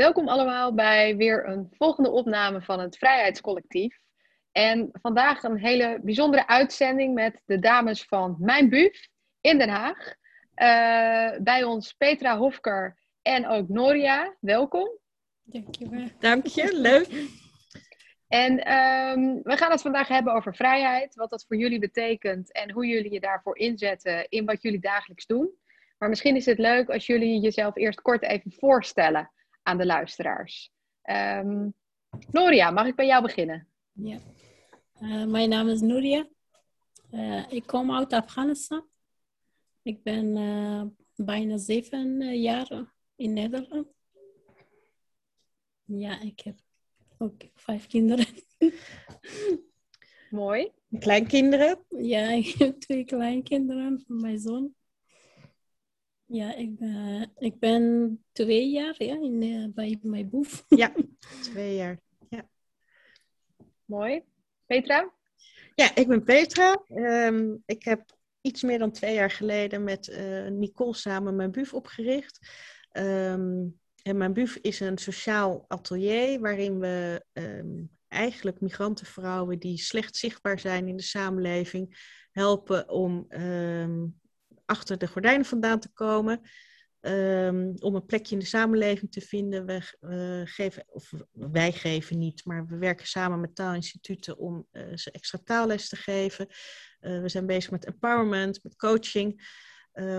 Welkom allemaal bij weer een volgende opname van het Vrijheidscollectief. En vandaag een hele bijzondere uitzending met de dames van Mijn Buf in Den Haag. Uh, bij ons Petra Hofker en ook Noria. Welkom. Dankjewel. Dank je, leuk. En um, we gaan het vandaag hebben over vrijheid, wat dat voor jullie betekent en hoe jullie je daarvoor inzetten in wat jullie dagelijks doen. Maar misschien is het leuk als jullie jezelf eerst kort even voorstellen aan de luisteraars. Um, Noria, mag ik bij jou beginnen? Ja, uh, mijn naam is Noria. Uh, ik kom uit Afghanistan. Ik ben uh, bijna zeven jaar in Nederland. Ja, ik heb ook vijf kinderen. Mooi. Kleinkinderen? Ja, ik heb twee kleinkinderen van mijn zoon. Ja, ik ben, ik ben twee jaar ja, in, uh, bij mijn boef. Ja, twee jaar. Ja. Mooi. Petra? Ja, ik ben Petra. Um, ik heb iets meer dan twee jaar geleden met uh, Nicole samen mijn buf opgericht. Um, en mijn buf is een sociaal atelier waarin we um, eigenlijk migrantenvrouwen die slecht zichtbaar zijn in de samenleving helpen om achter de gordijnen vandaan te komen. Um, om een plekje in de samenleving te vinden. We uh, geven, of wij geven niet, maar we werken samen met taalinstituten om uh, ze extra taalles te geven. Uh, we zijn bezig met empowerment, met coaching,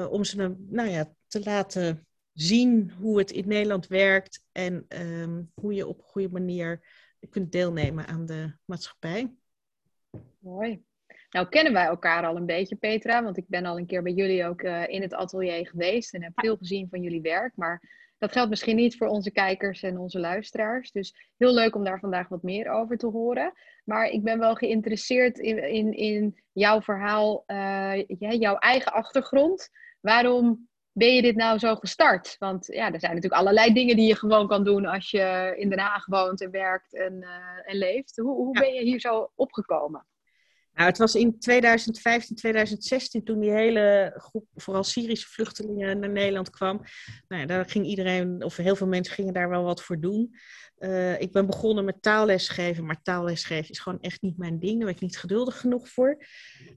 om ze nou ja, te laten zien hoe het in Nederland werkt en um, hoe je op een goede manier kunt deelnemen aan de maatschappij. Mooi. Nou kennen wij elkaar al een beetje, Petra, want ik ben al een keer bij jullie ook uh, in het atelier geweest en heb veel gezien van jullie werk. Maar dat geldt misschien niet voor onze kijkers en onze luisteraars. Dus heel leuk om daar vandaag wat meer over te horen. Maar ik ben wel geïnteresseerd in, in, in jouw verhaal, uh, jouw eigen achtergrond. Waarom ben je dit nou zo gestart? Want ja, er zijn natuurlijk allerlei dingen die je gewoon kan doen als je in Den Haag woont en werkt en, uh, en leeft. Hoe, hoe ben je hier zo opgekomen? Nou, het was in 2015, 2016 toen die hele groep, vooral Syrische vluchtelingen, naar Nederland kwam. Nou daar ging iedereen, of heel veel mensen gingen daar wel wat voor doen. Uh, ik ben begonnen met taallesgeven, maar taallesgeven is gewoon echt niet mijn ding. Daar ben ik niet geduldig genoeg voor.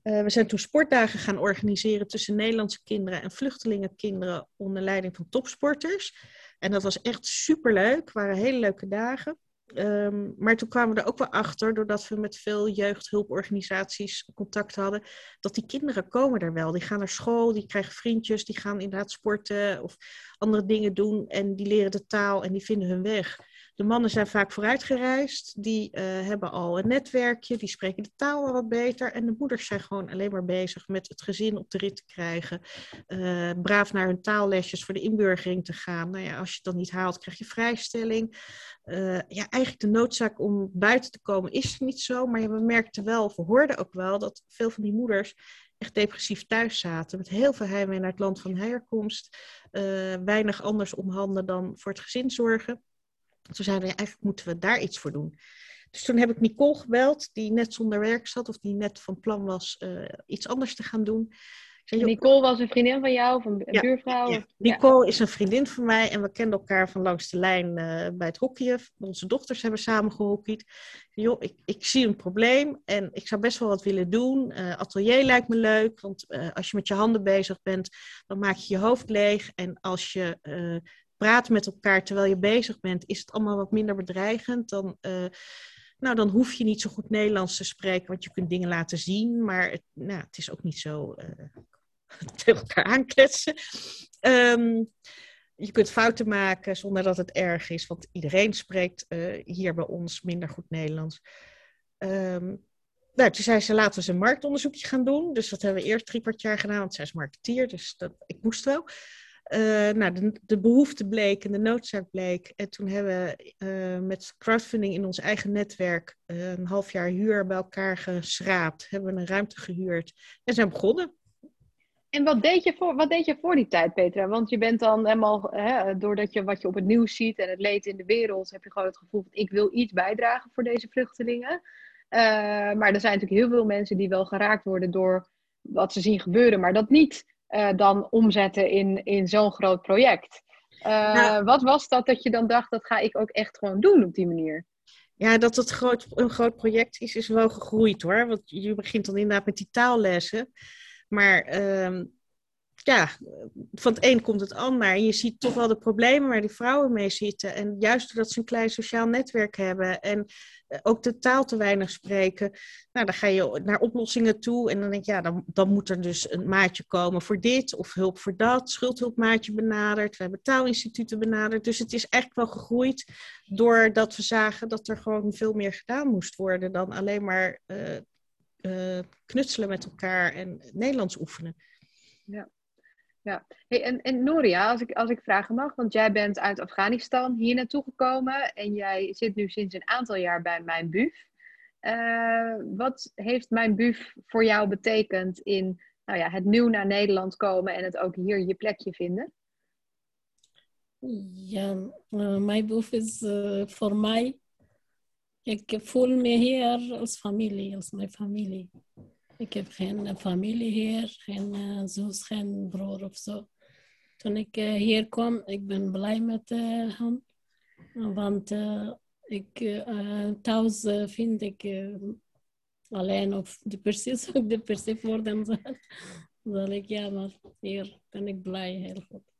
Uh, we zijn toen sportdagen gaan organiseren tussen Nederlandse kinderen en vluchtelingenkinderen onder leiding van topsporters. En dat was echt superleuk. Waren hele leuke dagen. Um, maar toen kwamen we er ook wel achter, doordat we met veel jeugdhulporganisaties contact hadden, dat die kinderen komen er wel. Die gaan naar school, die krijgen vriendjes, die gaan inderdaad sporten of andere dingen doen en die leren de taal en die vinden hun weg. De mannen zijn vaak vooruitgereisd, die uh, hebben al een netwerkje, die spreken de taal al wat beter. En de moeders zijn gewoon alleen maar bezig met het gezin op de rit te krijgen. Uh, braaf naar hun taallesjes voor de inburgering te gaan. Nou ja, als je dan niet haalt, krijg je vrijstelling. Uh, ja, eigenlijk de noodzaak om buiten te komen is er niet zo. Maar we merkten wel, we hoorden ook wel, dat veel van die moeders depressief thuis zaten. Met heel veel heimwee naar het land van herkomst. weinig anders om handen dan voor het gezin zorgen. Toen zeiden we, eigenlijk moeten we daar iets voor doen. Dus toen heb ik Nicole gebeld, die net zonder werk zat, of die net van plan was uh, iets anders te gaan doen. Nicole was een vriendin van jou, of een ja, buurvrouw? Ja. Nicole is een vriendin van mij en we kenden elkaar van langs de lijn uh, bij het hockeyen. Onze dochters hebben samen gehockeyd. Joh, ik, ik zie een probleem en ik zou best wel wat willen doen. Uh, atelier lijkt me leuk, want als je met je handen bezig bent, dan maak je je hoofd leeg. En als je praten met elkaar terwijl je bezig bent, is het allemaal wat minder bedreigend. Dan, uh, nou, dan hoef je niet zo goed Nederlands te spreken, want je kunt dingen laten zien. Maar het, nou, het is ook niet zo uh, tegen elkaar aankletsen. Um, je kunt fouten maken zonder dat het erg is, want iedereen spreekt uh, hier bij ons minder goed Nederlands. Um, nou, toen zei ze, laten we eens een marktonderzoekje gaan doen. Dus dat hebben we eerst drie kwart jaar gedaan, want zij is marketeer, dus dat, ik moest wel. Uh, nou, de, de, behoefte bleek en de noodzaak bleek. En toen hebben we uh, met crowdfunding in ons eigen netwerk een half jaar huur bij elkaar geschraapt. Hebben we een ruimte gehuurd en zijn begonnen. En wat deed, je voor, wat deed je voor die tijd, Petra? Want je bent dan helemaal, hè, doordat je wat je op het nieuws ziet en het leed in de wereld, heb je gewoon het gevoel van ik wil iets bijdragen voor deze vluchtelingen. maar er zijn natuurlijk heel veel mensen die wel geraakt worden door wat ze zien gebeuren, maar dat niet uh, dan omzetten in, in zo'n groot project. Uh, Wat was dat dat je dan dacht, dat ga ik ook echt gewoon doen op die manier? Ja, dat het groot, een groot project is, is wel gegroeid hoor. Want je begint dan inderdaad met die taallessen. Maar uh, ja, van het een komt het ander. En je ziet toch wel de problemen waar die vrouwen mee zitten. En juist doordat ze een klein sociaal netwerk hebben en eh, ook de taal te weinig spreken, nou, dan ga je naar oplossingen toe. En dan denk je, ja, dan, dan moet er dus een maatje komen voor dit of hulp voor dat. Schuldhulpmaatje benaderd. We hebben taalinstituten benaderd. Dus het is echt wel gegroeid doordat we zagen dat er gewoon veel meer gedaan moest worden dan alleen maar uh, uh, knutselen met elkaar en Nederlands oefenen. Ja. Ja, hey, en, en Noria, als ik, als ik vragen mag, want jij bent uit Afghanistan hier naartoe gekomen en jij zit nu sinds een aantal jaar bij Mijn Buf. Uh, wat heeft Mijn Buf voor jou betekend in nou ja, het nieuw naar Nederland komen en het ook hier je plekje vinden? Ja, uh, Mijn Buf is uh, voor mij, ik voel me hier als familie, als mijn familie. Ik heb geen familie hier, geen uh, zus, geen broer of zo. Toen ik uh, hier kwam, ik ben blij met uh, hem. Want ik, thuis vind ik alleen of de precies ook de zijn. Dan ik, ja, maar hier ben ik blij, heel goed.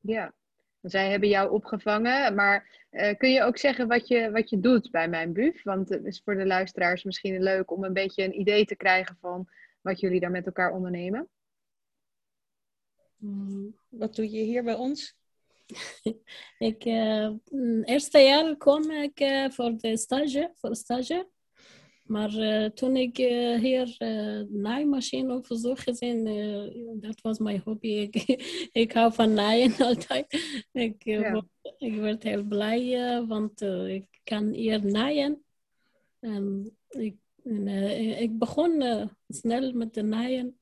Ja, zij hebben jou opgevangen, maar uh, kun je ook zeggen wat je, wat je doet bij mijn buf? Want het is voor de luisteraars misschien leuk om een beetje een idee te krijgen van wat jullie daar met elkaar ondernemen. Hmm, wat doe je hier bij ons? ik, uh, eerste jaar kom ik uh, voor de stage, voor stage. Maar uh, toen ik uh, hier uh, naaimachine op bezoek gezien, dat was mijn hobby. Ik, ik hou van naaien altijd. Ik, ja. word, ik werd heel blij, want ik kan hier naaien. En ik, ik begon snel met de naaien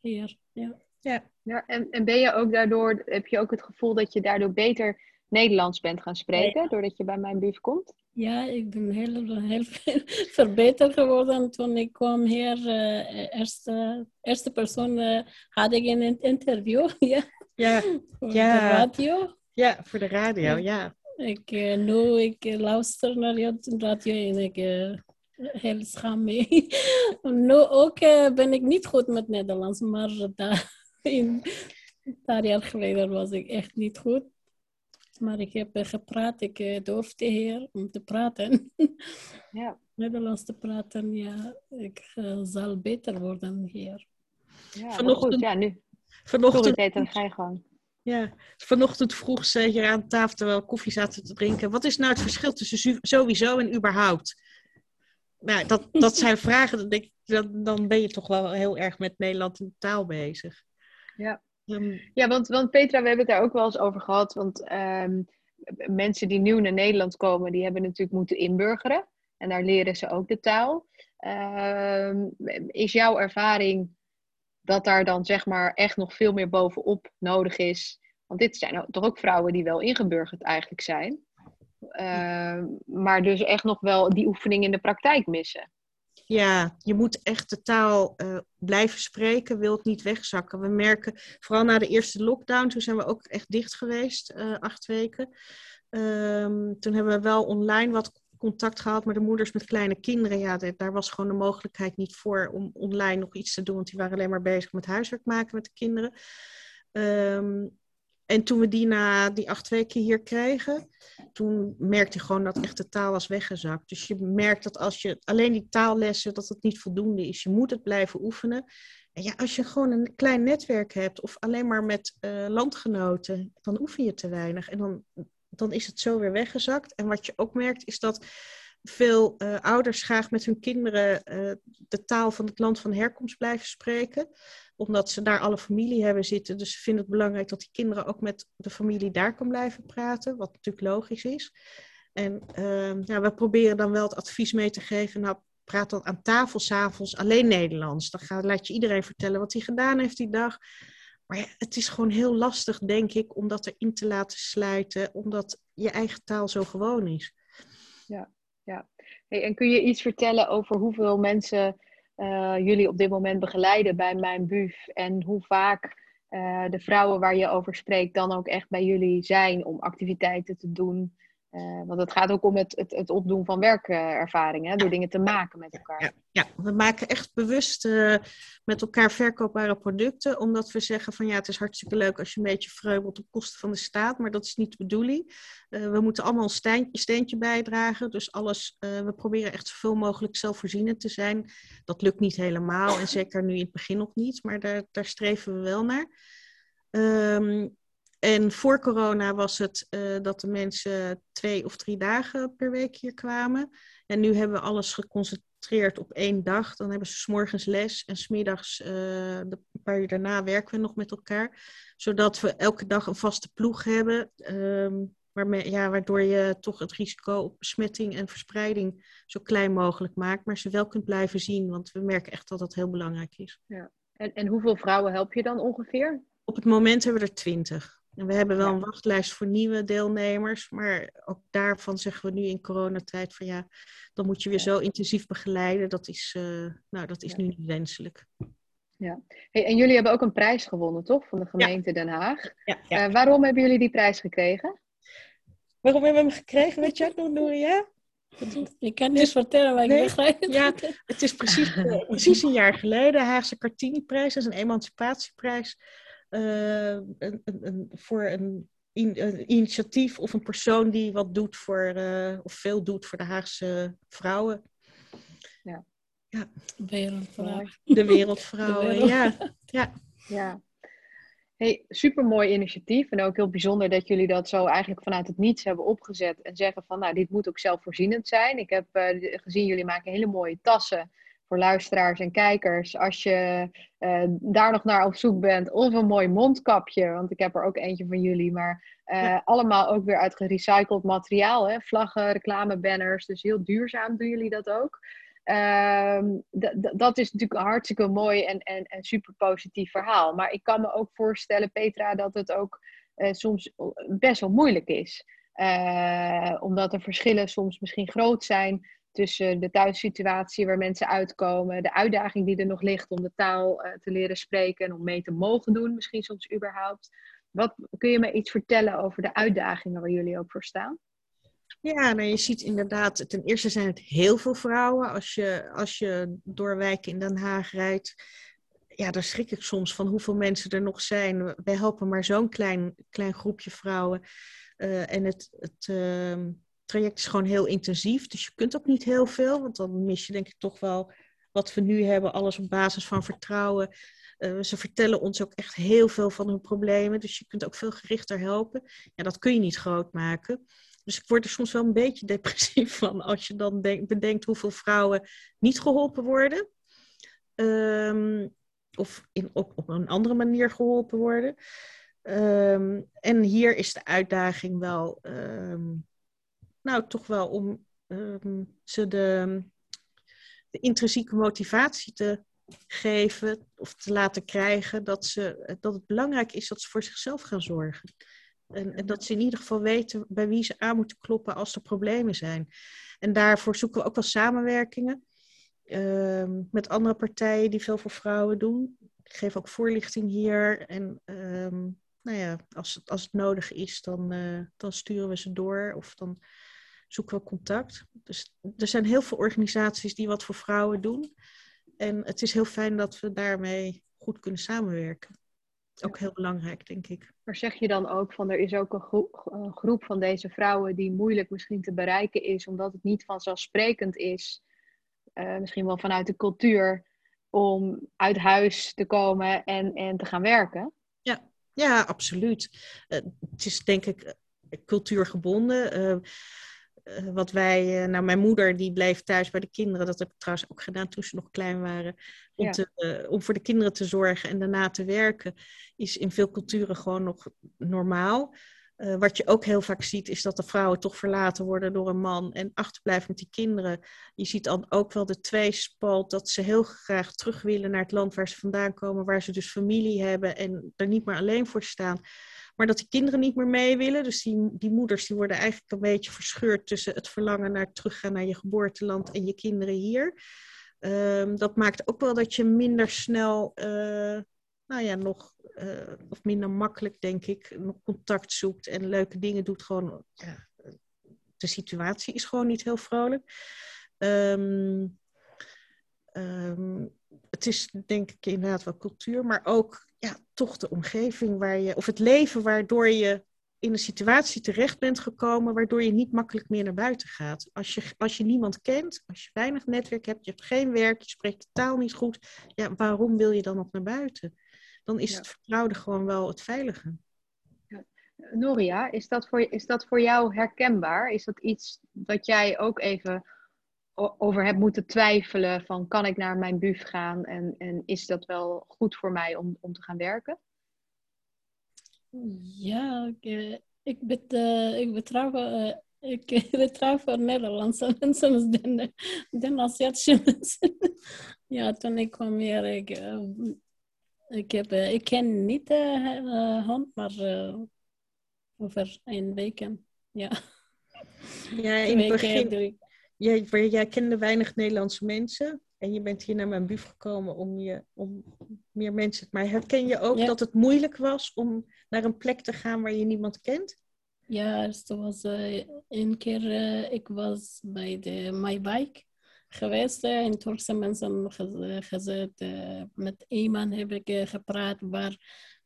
hier. Ja. Ja. Ja, en, en ben je ook daardoor, heb je ook het gevoel dat je daardoor beter Nederlands bent gaan spreken, ja. doordat je bij mijn buf komt? Ja, ik ben heel, heel verbeterd geworden toen ik kwam hier. Uh, eerste, eerste persoon uh, had ik in een interview. ja, ja. voor ja. de radio. Ja, voor de radio, ja. Ik, uh, nu ik luister naar je radio en ik heel schaam mee. nu ook ben ik niet goed met Nederlands, maar daar, in, een paar jaar geleden was ik echt niet goed. Maar ik heb gepraat, ik uh, durfde hier om te praten. Ja. Nederlands te praten, ja. Ik uh, zal beter worden hier. Ja, vanochtend, goed, ja, nu. Vanochtend, beter, ga je gewoon. Ja, vanochtend vroeg ze hier aan tafel terwijl koffie zaten te drinken. Wat is nou het verschil tussen sowieso en überhaupt? Nou, dat, dat zijn vragen, dan, denk ik, dan, dan ben je toch wel heel erg met Nederland en taal bezig. Ja. Ja, want, want Petra, we hebben het daar ook wel eens over gehad. Want um, mensen die nieuw naar Nederland komen, die hebben natuurlijk moeten inburgeren. En daar leren ze ook de taal. Um, is jouw ervaring dat daar dan zeg maar echt nog veel meer bovenop nodig is? Want dit zijn toch ook vrouwen die wel ingeburgerd eigenlijk zijn. Maar dus echt nog wel die oefening in de praktijk missen. Ja, je moet echt de taal uh, blijven spreken, wil het niet wegzakken. We merken, vooral na de eerste lockdown, toen zijn we ook echt dicht geweest, uh, acht weken. Um, toen hebben we wel online wat contact gehad met de moeders met kleine kinderen. Ja, daar was gewoon de mogelijkheid niet voor om online nog iets te doen, want die waren alleen maar bezig met huiswerk maken met de kinderen. Um, en toen we die na die acht weken hier kregen, toen merkte je gewoon dat echt de taal was weggezakt. Dus je merkt dat als je alleen die taallessen, dat het niet voldoende is. Je moet het blijven oefenen. En ja, als je gewoon een klein netwerk hebt of alleen maar met uh, landgenoten, dan oefen je te weinig. En dan, dan is het zo weer weggezakt. En wat je ook merkt is dat veel uh, ouders graag met hun kinderen uh, de taal van het land van herkomst blijven spreken omdat ze daar alle familie hebben zitten. Dus ze vinden het belangrijk dat die kinderen ook met de familie daar kan blijven praten. Wat natuurlijk logisch is. En uh, ja, we proberen dan wel het advies mee te geven. Nou, praat dan aan tafel s'avonds alleen Nederlands. Dan laat je iedereen vertellen wat hij gedaan heeft die dag. Maar het is gewoon heel lastig, denk ik, om dat erin te laten sluiten. Omdat je eigen taal zo gewoon is. Ja. En kun je iets vertellen over hoeveel mensen uh, jullie op dit moment begeleiden bij mijn buf en hoe vaak de vrouwen waar je over spreekt dan ook echt bij jullie zijn om activiteiten te doen. Uh, want het gaat ook om het, het, het opdoen van werkervaringen, door dingen te maken met elkaar. Ja, ja. we maken echt bewust uh, met elkaar verkoopbare producten, omdat we zeggen van ja, het is hartstikke leuk als je een beetje vreubelt op kosten van de staat, maar dat is niet de bedoeling. Uh, we moeten allemaal een steentje, steentje bijdragen, dus alles, we proberen echt zoveel mogelijk zelfvoorzienend te zijn. Dat lukt niet helemaal en zeker nu in het begin nog niet, maar daar, daar streven we wel naar. Um, en voor corona was het uh, dat de mensen twee of drie dagen per week hier kwamen. En nu hebben we alles geconcentreerd op één dag. Dan hebben ze s morgens les en smiddags, uh, de paar uur daarna, werken we nog met elkaar. Zodat we elke dag een vaste ploeg hebben. Um, waarmee, ja, waardoor je toch het risico op besmetting en verspreiding zo klein mogelijk maakt. Maar ze wel kunt blijven zien, want we merken echt dat dat heel belangrijk is. Ja. En, en hoeveel vrouwen help je dan ongeveer? Op het moment hebben we er twintig. En we hebben wel een wachtlijst voor nieuwe deelnemers, maar ook daarvan zeggen we nu in coronatijd van ja, dan moet je weer zo intensief begeleiden. Dat is, uh, nou, dat is nu niet wenselijk. Ja, hey, en jullie hebben ook een prijs gewonnen, toch? Van de gemeente Den Haag. Ja, uh, waarom hebben jullie die prijs gekregen? Waarom hebben we hem gekregen? Weet je het nog, Nouria? Ik kan niet vertellen, maar ik nee, begrijp het. Ja, het is precies, precies een jaar geleden. Haagse Cartini-prijs, dat is een emancipatieprijs een, een, voor een, een, initiatief of een persoon die wat doet voor, uh, of veel doet voor de Haagse vrouwen. Ja. ja. Wereldvrouwen. De wereldvrouwen, wereld. ja. ja. ja. Hey, supermooi initiatief en ook heel bijzonder dat jullie dat zo eigenlijk vanuit het niets hebben opgezet en zeggen van nou dit moet ook zelfvoorzienend zijn. Ik heb uh, gezien jullie maken hele mooie tassen voor luisteraars en kijkers, als je uh, daar nog naar op zoek bent, of een mooi mondkapje, want ik heb er ook eentje van jullie, maar uh, ja. allemaal ook weer uit gerecycled materiaal, hè? vlaggen, reclamebanners, dus heel duurzaam doen jullie dat ook. Uh, dat is natuurlijk een hartstikke mooi en, en, en super positief verhaal. Maar ik kan me ook voorstellen, Petra, dat het ook uh, soms best wel moeilijk is. omdat er verschillen soms misschien groot zijn tussen de thuissituatie waar mensen uitkomen, de uitdaging die er nog ligt om de taal uh, te leren spreken en om mee te mogen doen, misschien soms überhaupt. Wat kun je me iets vertellen over de uitdagingen waar jullie ook voor staan? Ja, nou, je ziet inderdaad, ten eerste zijn het heel veel vrouwen. Als je, als je door wijken in Den Haag rijdt, ja, daar schrik ik soms van hoeveel mensen er nog zijn. Wij helpen maar zo'n klein, klein groepje vrouwen. Uh, en het, het, uh, traject is gewoon heel intensief. Dus je kunt ook niet heel veel, want dan mis je denk ik toch wel wat we nu hebben, alles op basis van vertrouwen. Uh, ze vertellen ons ook echt heel veel van hun problemen, dus je kunt ook veel gerichter helpen. Ja, dat kun je niet groot maken. Dus ik word er soms wel een beetje depressief van als je dan denk, bedenkt hoeveel vrouwen niet geholpen worden. Um, of in, op, een andere manier geholpen worden. Um, en hier is de uitdaging wel um, nou, toch wel om um, ze de, de intrinsieke motivatie te geven of te laten krijgen dat, ze, dat het belangrijk is dat ze voor zichzelf gaan zorgen. En, dat ze in ieder geval weten bij wie ze aan moeten kloppen als er problemen zijn. En daarvoor zoeken we ook wel samenwerkingen uh, met andere partijen die veel voor vrouwen doen. Ik geef ook voorlichting hier. En um, nou ja, als, als het nodig is, dan, uh, dan sturen we ze door. Of dan zoeken we contact. Dus er zijn heel veel organisaties die wat voor vrouwen doen. En het is heel fijn dat we daarmee goed kunnen samenwerken. Ook heel belangrijk, denk ik. Maar zeg je dan ook van er is ook een groep, van deze vrouwen die moeilijk misschien te bereiken is, omdat het niet vanzelfsprekend is, uh, misschien wel vanuit de cultuur, om uit huis te komen en, en te gaan werken? Ja, ja absoluut. Uh, het is denk ik cultuurgebonden. Uh, eh, wat wij, uh, nou mijn moeder die bleef thuis bij de kinderen, dat heb ik trouwens ook gedaan toen ze nog klein waren, om, ja. te, uh, om voor de kinderen te zorgen en daarna te werken, is in veel culturen gewoon nog normaal. wat je ook heel vaak ziet, is dat de vrouwen toch verlaten worden door een man en achterblijven met die kinderen. Je ziet dan ook wel de tweespalt dat ze heel graag terug willen naar het land waar ze vandaan komen, waar ze dus familie hebben en er niet meer alleen voor staan. Maar dat die kinderen niet meer mee willen. Dus die, die moeders die worden eigenlijk een beetje verscheurd tussen het verlangen naar teruggaan naar je geboorteland en je kinderen hier. Um, dat maakt ook wel dat je minder snel uh, nou ja, nog, uh, of minder makkelijk, denk ik, nog contact zoekt en leuke dingen doet. Gewoon, ja, de situatie is gewoon niet heel vrolijk. Um, um, het is denk ik inderdaad wel cultuur, maar ook ja, toch de omgeving waar je, of het leven waardoor je in een situatie terecht bent gekomen waardoor je niet makkelijk meer naar buiten gaat. Als je, als je niemand kent, als je weinig netwerk hebt, je hebt geen werk, je spreekt de taal niet goed, ja, waarom wil je dan nog naar buiten? Dan is het vertrouwen gewoon wel het veilige. Ja. Noria, is dat, voor, is dat voor jou herkenbaar? Is dat iets dat jij ook even over hebt moeten twijfelen van kan ik naar mijn buf gaan en, en is dat wel goed voor mij om, om te gaan werken? Ja, ik, eh, ik, bet, uh, ik betrouw, uh, ik betrouw voor Nederlandse mensen dan, dan Aziatische mensen. ja, toen ik kwam hier, ik, ik, heb, ik ken niet de hond, maar over een week. Ja. Ja, in het begin jij, jij kende weinig Nederlandse mensen. En je bent hier naar mijn buf gekomen om, je, om meer mensen. Maar herken je ook dat het moeilijk was om naar een plek te gaan waar je niemand kent? Ja, er was uh, een keer, uh, ik was bij de MyBike geweest. Uh, in Turkse mensen gezet. met iemand heb ik gepraat waar,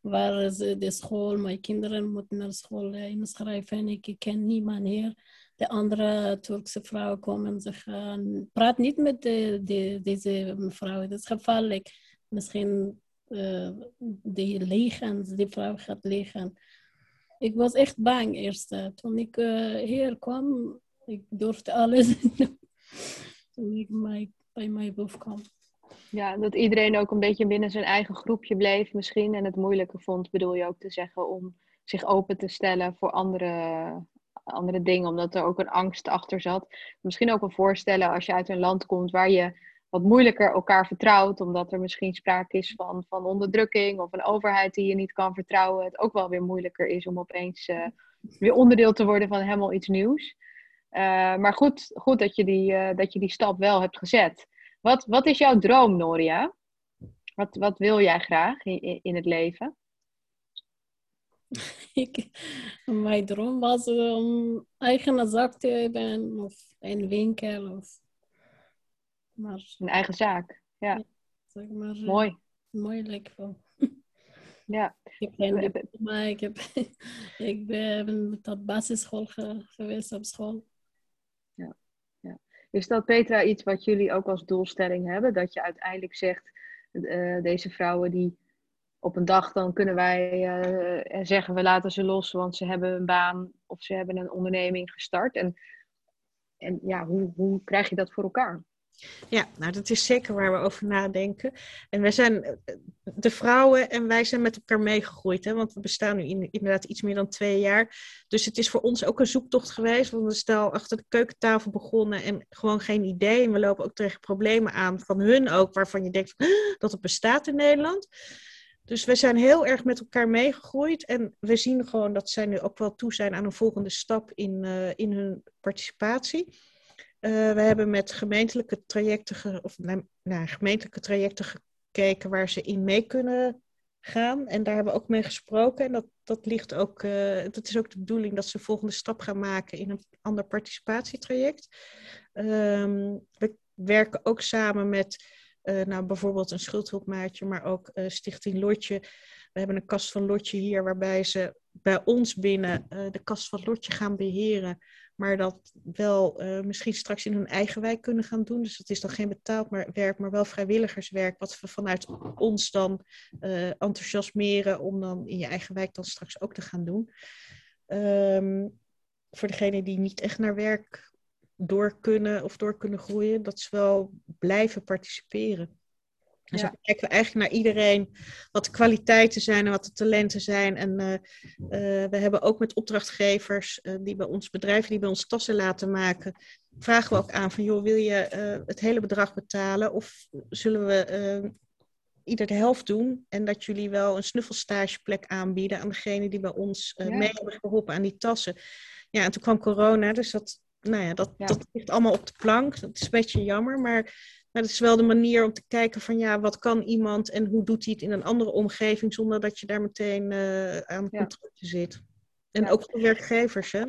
waar de school. Mijn kinderen moeten naar school inschrijven. En ik ken niemand hier de andere Turkse vrouwen komen en zeggen, praat niet met de, de, deze mevrouw, dat is gevaarlijk. Misschien uh, die liegen, die vrouw gaat liggen. Ik was echt bang eerst. Eh, toen ik uh, hier kwam, ik durfde alles toen ik mij, bij mij boven kwam. Ja, dat iedereen ook een beetje binnen zijn eigen groepje bleef misschien en het moeilijker vond, bedoel je ook te zeggen, om zich open te stellen voor andere andere dingen, omdat er ook een angst achter zat. Misschien ook wel voorstellen als je uit een land komt waar je wat moeilijker elkaar vertrouwt, omdat er misschien sprake is van, van onderdrukking of een overheid die je niet kan vertrouwen. Het ook wel weer moeilijker is om opeens uh, weer onderdeel te worden van helemaal iets nieuws. Uh, maar goed, goed dat, je die, uh, dat je die stap wel hebt gezet. Wat, wat is jouw droom, Noria? Wat, wat wil jij graag in, in het leven? ik, mijn droom was om eigen zaak te hebben of een winkel. Of, maar, een eigen zaak, ja. zeg maar, eh, Mooi. Moeilijk voor. Ja. Ik heb geen diploma, ik, heb, ik ben tot basisschool geweest op school. Ja. ja. Is dat, Petra, iets wat jullie ook als doelstelling hebben? Dat je uiteindelijk zegt, uh, deze vrouwen die op een dag dan kunnen wij uh, zeggen we laten ze los, want ze hebben een baan of ze hebben een onderneming gestart. En, en ja, hoe, hoe krijg je dat voor elkaar? Ja, nou dat is zeker waar we over nadenken. En wij zijn, eh, de vrouwen en wij zijn met elkaar meegegroeid, hè, want we bestaan nu in, inderdaad iets meer dan twee jaar. Dus het is voor ons ook een zoektocht geweest, want we stel achter de keukentafel begonnen en gewoon geen idee. En we lopen ook tegen problemen aan van hun ook, waarvan je denkt dat het bestaat in Nederland. Dus we zijn heel erg met elkaar meegegroeid. En we zien gewoon dat zij nu ook wel toe zijn aan een volgende stap in, uh, in hun participatie. Uh, we hebben met gemeentelijke trajecten, of naar gemeentelijke trajecten gekeken waar ze in mee kunnen gaan. En daar hebben we ook mee gesproken. En dat, dat, ligt ook, uh, dat is ook de bedoeling dat ze een volgende stap gaan maken in een ander participatietraject. Um, we werken ook samen met uh, nou, bijvoorbeeld een schuldhulpmaatje, maar ook uh, Stichting Lotje. We hebben een kast van Lotje hier, waarbij ze bij ons binnen uh, de kast van Lotje gaan beheren. Maar dat wel misschien straks in hun eigen wijk kunnen gaan doen. Dus dat is dan geen betaald werk, maar wel vrijwilligerswerk. Wat we vanuit ons dan enthousiasmeren om dan in je eigen wijk dan straks ook te gaan doen. Um, voor degene die niet echt naar werk door kunnen of door kunnen groeien, dat ze wel blijven participeren. Dus ja. dan kijken we eigenlijk naar iedereen wat de kwaliteiten zijn en wat de talenten zijn. En uh, uh, we hebben ook met opdrachtgevers uh, die bij ons bedrijven, die bij ons tassen laten maken, vragen we ook aan van joh, wil je het hele bedrag betalen of zullen we ieder de helft doen en dat jullie wel een snuffelstageplek aanbieden aan degene die bij ons ja. mee hebben geholpen aan die tassen. Ja, en toen kwam corona, dus dat nou ja, dat, dat ligt allemaal op de plank. Dat is een beetje jammer, maar Maar het is wel de manier om te kijken van ja, wat kan iemand en hoe doet hij het in een andere omgeving zonder dat je daar meteen uh, aan Ja. contracten zit. En Ja. ook voor werkgevers, hè?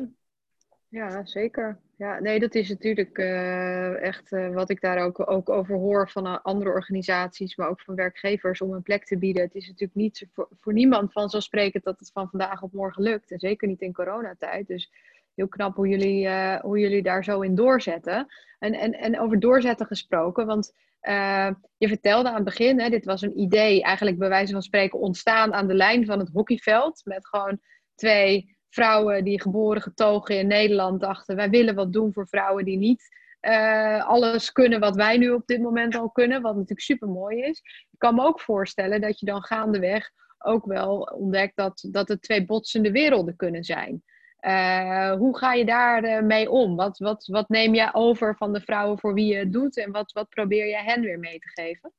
Ja, zeker. Ja, nee, dat is natuurlijk eh, echt eh, wat ik daar ook, ook over hoor van eh, andere organisaties, maar ook van werkgevers om een plek te bieden. Het is natuurlijk niet voor, voor niemand vanzelfsprekend dat het van vandaag op morgen lukt. En zeker niet in coronatijd. Dus heel knap hoe jullie, eh, hoe jullie daar zo in doorzetten. En, en, en over doorzetten gesproken, want eh, je vertelde aan het begin, hè, dit was een idee eigenlijk bij wijze van spreken ontstaan aan de lijn van het hockeyveld. Met gewoon twee vrouwen die geboren getogen in Nederland dachten: wij willen wat doen voor vrouwen die niet eh, alles kunnen wat wij nu op dit moment al kunnen, wat natuurlijk super mooi is. Ik kan me ook voorstellen dat je dan gaandeweg ook wel ontdekt dat, dat het twee botsende werelden kunnen zijn. Eh, hoe ga je daar eh, mee om? Wat, wat, wat neem je over van de vrouwen voor wie je het doet en wat, wat probeer je hen weer mee te geven?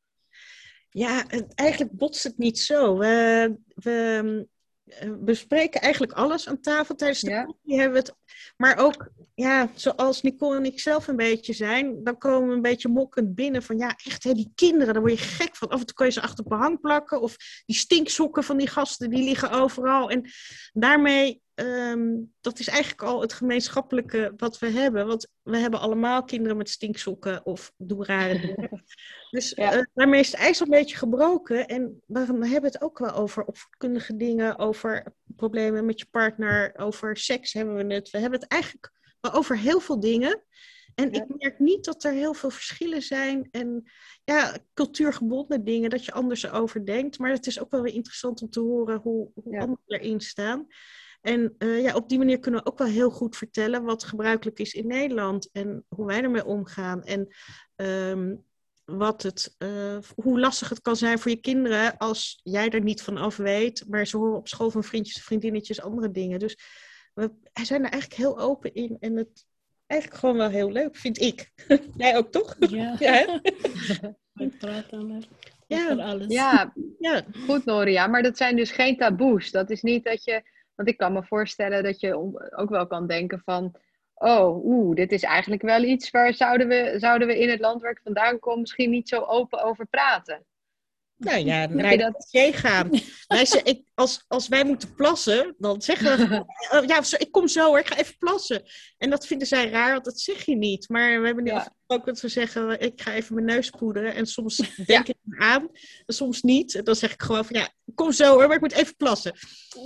Ja, eigenlijk botst het niet zo. We, we eh, bespreken eigenlijk alles aan tafel tijdens de Ja. koffie. Hebben we het, maar ook, ja, zoals Nicole en ik zelf een beetje zijn, dan komen we een beetje mokkend binnen van, ja, echt, hè, die kinderen, daar word je gek van. Af en toe kan je ze achter behang plakken of die stinksokken van die gasten, die liggen overal. En daarmee, ehm, dat is eigenlijk al het gemeenschappelijke wat we hebben. Want we hebben allemaal kinderen met stinksokken of doen rare dingen. Dus Ja. eh, daarmee is het ijs een beetje gebroken. En we hebben het ook wel over opvoedkundige dingen, over problemen met je partner, over seks hebben we het. We hebben het eigenlijk wel over heel veel dingen. En Ja. ik merk niet dat er heel veel verschillen zijn. En ja, cultuurgebonden dingen, dat je anders erover denkt. Maar het is ook wel weer interessant om te horen hoe, hoe Ja. anderen erin staan. En eh, ja, op die manier kunnen we ook wel heel goed vertellen wat gebruikelijk is in Nederland en hoe wij ermee omgaan. En ehm, wat het, eh, hoe lastig het kan zijn voor je kinderen als jij er niet van af weet, maar ze horen op school van vriendjes en vriendinnetjes andere dingen. Dus we zijn er eigenlijk heel open in en het eigenlijk gewoon wel heel leuk, vind ik. jij ook toch? Ja, Ja, hè? we praten er Ja. over alles. Ja, ja. Goed, Noria, maar dat zijn dus geen taboes. Dat is niet dat je. Want ik kan me voorstellen dat je ook wel kan denken van. Oh, oeh, dit is eigenlijk wel iets waar zouden we, zouden we in het land waar ik vandaan kom misschien niet zo open over praten. Nou ja, je naar de dat? gaan. Wij ze- ik, als, als wij moeten plassen, dan zeggen we... Oh, ja, ik kom zo hoor, ik ga even plassen. En dat vinden zij raar, want dat zeg je niet. Maar we hebben nu Ja. afgesproken dat we zeggen, ik ga even mijn neus poederen. En soms denk ik aan, en soms niet. En dan zeg ik gewoon van, ja, kom zo hoor, maar ik moet even plassen.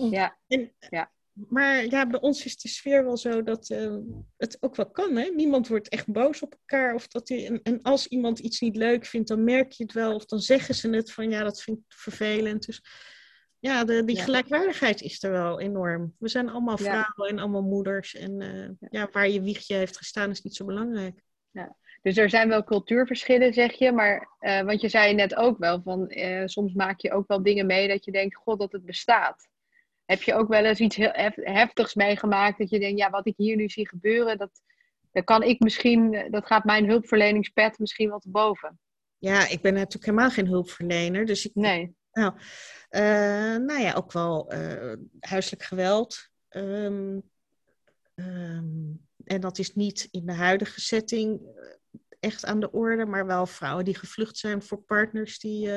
Ja, En, Ja. Maar ja, bij ons is de sfeer wel zo dat eh, het ook wel kan. Hè? Niemand wordt echt boos op elkaar. Of dat die, en, en als iemand iets niet leuk vindt, dan merk je het wel. Of dan zeggen ze het van ja, dat vind ik vervelend. Dus ja, de, die Ja. gelijkwaardigheid is er wel enorm. We zijn allemaal Ja. vrouwen en allemaal moeders. En eh, ja. waar je wiegje heeft gestaan is niet zo belangrijk. dus er zijn wel cultuurverschillen, zeg je. Maar, eh, want je zei net ook wel van. soms maak je ook wel dingen mee dat je denkt: God, dat het bestaat. Heb je ook wel eens iets heel hef- heftigs meegemaakt dat je denkt: ja, wat ik hier nu zie gebeuren, dat, dat kan ik misschien. Dat gaat mijn hulpverleningspet misschien wel te boven. Ja, ik ben natuurlijk helemaal geen hulpverlener. Dus ik, Nee. Nou, eh, nou ja, ook wel eh, huiselijk geweld. Ehm, ehm, en dat is niet in de huidige setting eh, echt aan de orde, maar wel vrouwen die gevlucht zijn voor partners die,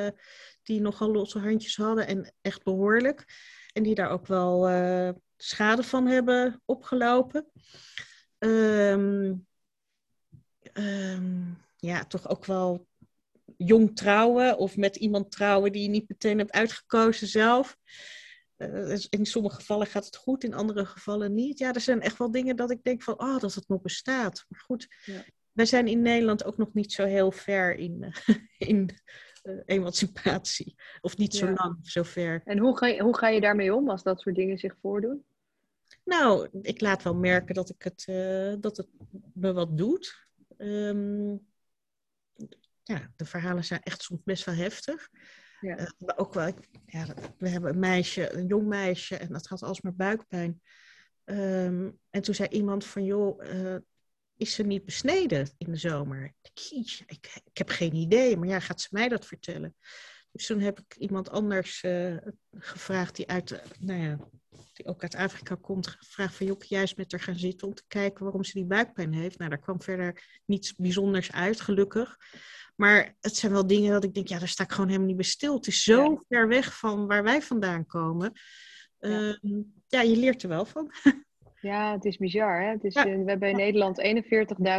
die nogal losse handjes hadden en echt behoorlijk. En die daar ook wel eh, schade van hebben opgelopen. Ehm, ehm, ja, toch ook wel jong trouwen of met iemand trouwen die je niet meteen hebt uitgekozen zelf. Eh, in sommige gevallen gaat het goed, in andere gevallen niet. Ja, er zijn echt wel dingen dat ik denk van, oh, dat het nog bestaat. Maar goed, Ja. wij zijn in Nederland ook nog niet zo heel ver in, eh, in emancipatie. Of niet zo Ja. lang, zo ver. En hoe ga, je, hoe ga je daarmee om als dat soort dingen zich voordoen? Nou, ik laat wel merken dat, ik het, eh, dat het me wat doet. Ehm, ja, de verhalen zijn echt soms best wel heftig. Ja. Eh, maar ook wel, ik- ja, we hebben een meisje, een jong meisje, en dat had alsmaar buikpijn. Ehm, en toen zei iemand van, joh, eh, is ze niet besneden in de zomer? Ik, denk, "Jeetje, ik, ik heb geen idee, maar ja, gaat ze mij dat vertellen? Dus toen heb ik iemand anders uh, gevraagd die uit, nou ja, die ook uit Afrika komt, gevraagd van Jokke juist met haar gaan zitten om te kijken waarom ze die buikpijn heeft. Nou, daar kwam verder niets bijzonders uit, gelukkig. Maar het zijn wel dingen dat ik denk, ja, daar sta ik gewoon helemaal niet bij stil. Het is zo ver weg van waar wij vandaan komen. Ja. Ehm, ja, je leert er wel van. Ja, het is bizar. Hè? Het is, ja. We hebben in Nederland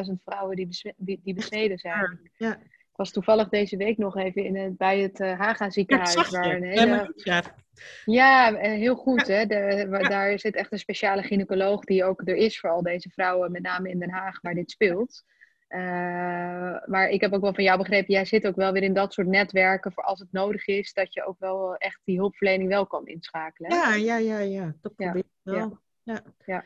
41.000 vrouwen die, die besneden zijn. Ja. Ik was toevallig deze week nog even in het, bij het uh, Haga ziekenhuis. Ja, waar een hele... ja, heel goed. Hè? De, daar zit echt een speciale gynaecoloog die ook er is voor al deze vrouwen, met name in Den Haag, waar dit speelt. Uh, maar ik heb ook wel van jou begrepen, jij zit ook wel weer in dat soort netwerken voor als het nodig is, dat je ook wel echt die hulpverlening wel kan inschakelen. Ja, ja, ja, ja. Dat probeer ik wel. Ja. Ja. ja,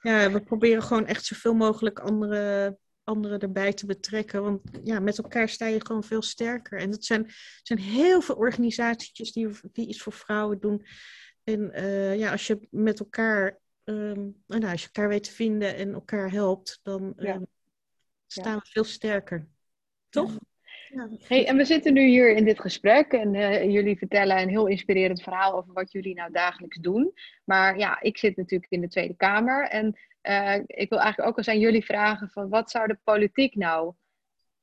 we proberen gewoon echt zoveel mogelijk andere anderen erbij te betrekken. Want ja, met elkaar sta je gewoon veel sterker. En het zijn, zijn heel veel organisaties die, die iets voor vrouwen doen. En uh, ja, als je met elkaar, um, nou, als je elkaar weet te vinden en elkaar helpt, dan um, staan we veel sterker. Toch? Hey, en we zitten nu hier in dit gesprek en uh, jullie vertellen een heel inspirerend verhaal over wat jullie nou dagelijks doen. Maar ja, ik zit natuurlijk in de Tweede Kamer en uh, ik wil eigenlijk ook eens aan jullie vragen van wat zou de politiek nou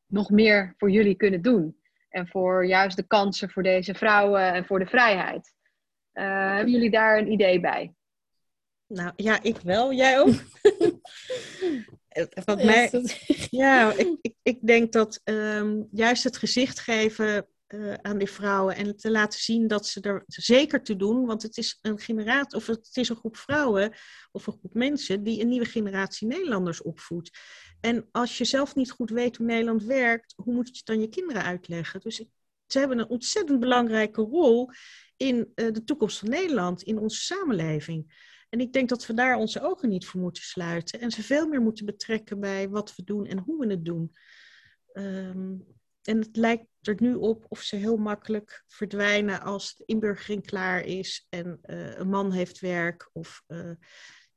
nog meer voor jullie kunnen doen? En voor juist de kansen voor deze vrouwen en voor de vrijheid. Uh, hebben jullie daar een idee bij? Nou ja, ik wel. Jij ook? Wat mij, ja, ik, ik, ik denk dat um, juist het gezicht geven uh, aan die vrouwen en te laten zien dat ze er zeker te doen, want het is een generatie, of het is een groep vrouwen of een groep mensen die een nieuwe generatie Nederlanders opvoedt. En als je zelf niet goed weet hoe Nederland werkt, hoe moet je het dan je kinderen uitleggen? Dus ze hebben een ontzettend belangrijke rol in uh, de toekomst van Nederland, in onze samenleving. En ik denk dat we daar onze ogen niet voor moeten sluiten en ze veel meer moeten betrekken bij wat we doen en hoe we het doen. Um, en het lijkt er nu op of ze heel makkelijk verdwijnen als de inburgering klaar is en uh, een man heeft werk. Of uh,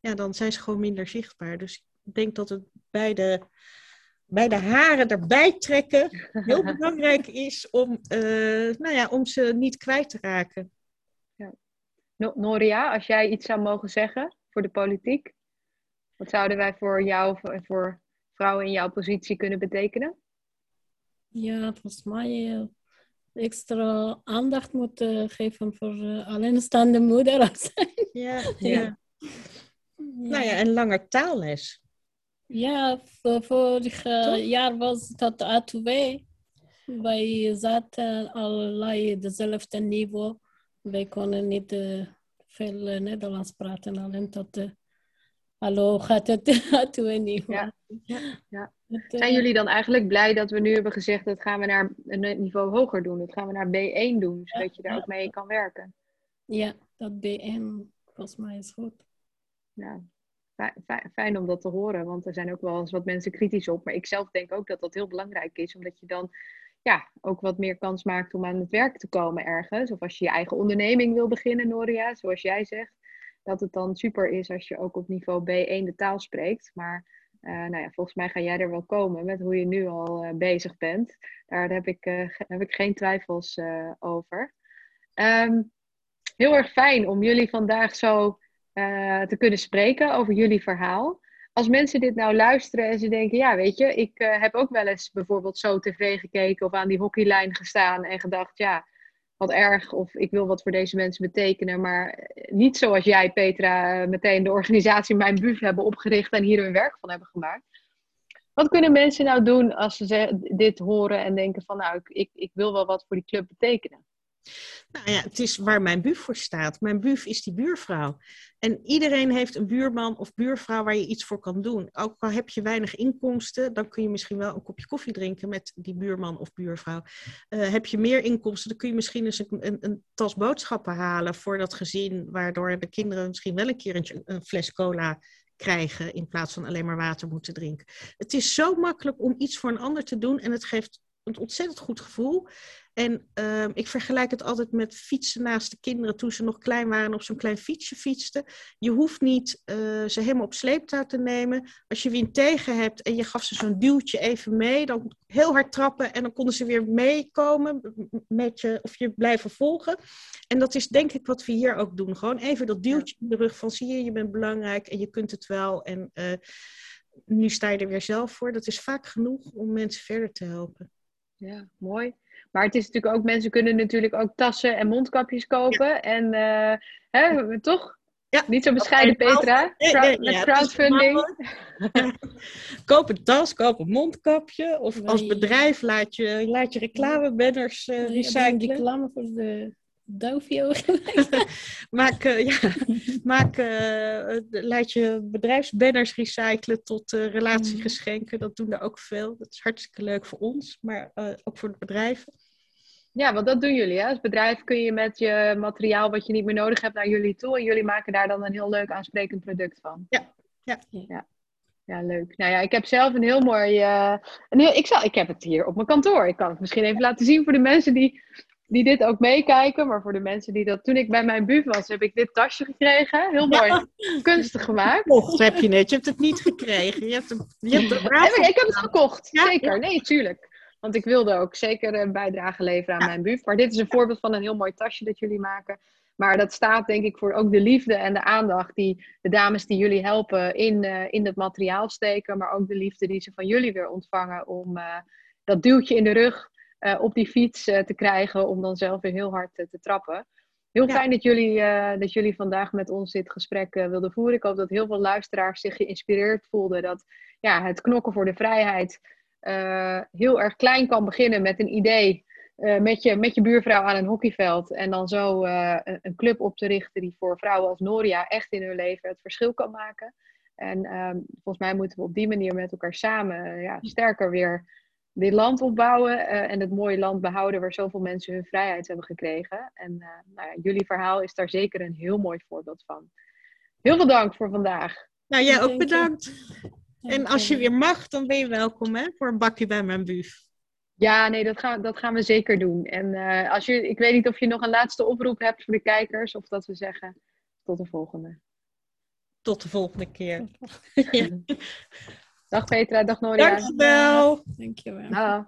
ja, dan zijn ze gewoon minder zichtbaar. Dus ik denk dat het bij de, bij de haren erbij trekken heel belangrijk is om, uh, nou ja, om ze niet kwijt te raken. Noria, als jij iets zou mogen zeggen voor de politiek, wat zouden wij voor jou, voor vrouwen in jouw positie kunnen betekenen? Ja, volgens mij uh, extra aandacht moeten geven voor uh, alleenstaande moeder. ja, ja. ja. Nou ja, en langer taalles. Ja, vorig jaar was dat A2. Wij zaten allerlei dezelfde niveau. Wij konden niet uh, veel Nederlands praten, alleen tot hallo gaat het A2 niveau. Ja, ja, ja. Zijn jullie dan eigenlijk blij dat we nu hebben gezegd dat gaan we naar een niveau hoger doen? Dat gaan we naar B1 doen, zodat je daar ook mee kan werken? Ja, dat B1 volgens mij is goed. Ja, fijn om dat te horen, want er zijn ook wel eens wat mensen kritisch op. Maar ik zelf denk ook dat dat heel belangrijk is, omdat je dan ja, ook wat meer kans maakt om aan het werk te komen ergens. Of als je je eigen onderneming wil beginnen, Noria, zoals jij zegt. Dat het dan super is als je ook op niveau B1 de taal spreekt. Maar uh, nou ja, volgens mij ga jij er wel komen met hoe je nu al uh, bezig bent. Daar heb ik, uh, heb ik geen twijfels over. Um, heel erg fijn om jullie vandaag zo te kunnen spreken over jullie verhaal. Als mensen dit nou luisteren en ze denken, ja weet je, ik heb ook wel eens bijvoorbeeld zo tv gekeken of aan die hockeylijn gestaan en gedacht, ja, wat erg of ik wil wat voor deze mensen betekenen. Maar niet zoals jij, Petra, meteen de organisatie Mijn Buf hebben opgericht en hier hun werk van hebben gemaakt. Wat kunnen mensen nou doen als ze dit horen en denken van nou, ik, ik wil wel wat voor die club betekenen? Nou ja, het is waar mijn buf voor staat. Mijn buf is die buurvrouw. En iedereen heeft een buurman of buurvrouw waar je iets voor kan doen. Ook al heb je weinig inkomsten, dan kun je misschien wel een kopje koffie drinken met die buurman of buurvrouw. Uh, heb je meer inkomsten, dan kun je misschien eens een, een, tas boodschappen halen voor dat gezin, waardoor de kinderen misschien wel een keer een fles cola krijgen in plaats van alleen maar water moeten drinken. Het is zo makkelijk om iets voor een ander te doen en het geeft een ontzettend goed gevoel. En ehm, ik vergelijk het altijd met fietsen naast de kinderen toen ze nog klein waren en op zo'n klein fietsje fietsten. Je hoeft niet eh, ze helemaal op sleeptouw te nemen. Als je wind tegen hebt en je gaf ze zo'n duwtje even mee, dan heel hard trappen en dan konden ze weer meekomen met je of je blijven volgen. En dat is denk ik wat we hier ook doen. Gewoon even dat duwtje in de rug van zie je, je bent belangrijk en je kunt het wel. En uh, nu sta je er weer zelf voor. Dat is vaak genoeg om mensen verder te helpen. Ja, mooi. Maar het is natuurlijk ook, mensen kunnen natuurlijk ook tassen en mondkapjes kopen. En uh, hè, toch? Ja. Niet zo bescheiden, Petra. met crowdfunding. koop een tas, koop een mondkapje. Of als bedrijf laat je, laat je reclamebanners uh, recyclen. reclame voor de Dovio. maak, uh, ja, maak, uh, laat je bedrijfsbanners recyclen tot uh, relatiegeschenken. Dat doen er ook veel. Dat is hartstikke leuk voor ons, maar ook voor de bedrijven. Ja, want dat doen jullie. Hè? Als bedrijf kun je met je materiaal wat je niet meer nodig hebt naar jullie toe. En jullie maken daar dan een heel leuk aansprekend product van. Ja, ja. ja. Ja, leuk. Nou ja, ik heb zelf een heel mooi. een heel, ik, zal, ik heb het hier op mijn kantoor. Ik kan het misschien even laten zien voor de mensen die die dit ook meekijken. Maar voor de mensen die dat... Toen ik bij mijn buf was, heb ik dit tasje gekregen. Heel mooi. Kunstig gemaakt. Gekocht heb je net. Je hebt het niet gekregen. Je hebt je hebt het ik heb het gekocht. Zeker. Nee, tuurlijk. Want ik wilde ook zeker een bijdrage leveren aan mijn buf. Maar dit is een voorbeeld van een heel mooi tasje dat jullie maken. Maar dat staat denk ik voor ook de liefde en de aandacht die de dames die jullie helpen in, uh, in het materiaal steken. Maar ook de liefde die ze van jullie weer ontvangen om uh, dat duwtje in de rug uh, op die fiets uh, te krijgen om dan zelf weer heel hard uh, te trappen. Heel ja. fijn dat jullie, dat jullie vandaag met ons dit gesprek wilden voeren. Ik hoop dat heel veel luisteraars zich geïnspireerd voelden dat ja, het knokken voor de vrijheid heel erg klein kan beginnen met een idee. met, je, met je buurvrouw aan een hockeyveld. En dan zo een, een, club op te richten die voor vrouwen als Noria echt in hun leven het verschil kan maken. En ehm, volgens mij moeten we op die manier met elkaar samen ja, sterker weer dit land opbouwen uh, en het mooie land behouden waar zoveel mensen hun vrijheid hebben gekregen. En uh, nou ja, jullie verhaal is daar zeker een heel mooi voorbeeld van. Heel veel dank voor vandaag. Nou, jij ook bedankt. En als je weer mag, dan ben je welkom hè, voor een bakje bij mijn buf. Ja, nee, dat gaan, dat gaan we zeker doen. En uh, als je, ik weet niet of je nog een laatste oproep hebt voor de kijkers, of dat we zeggen tot de volgende. Tot de volgende keer. Dag Petra, dag Noria. Dankjewel. Dankjewel. Dag.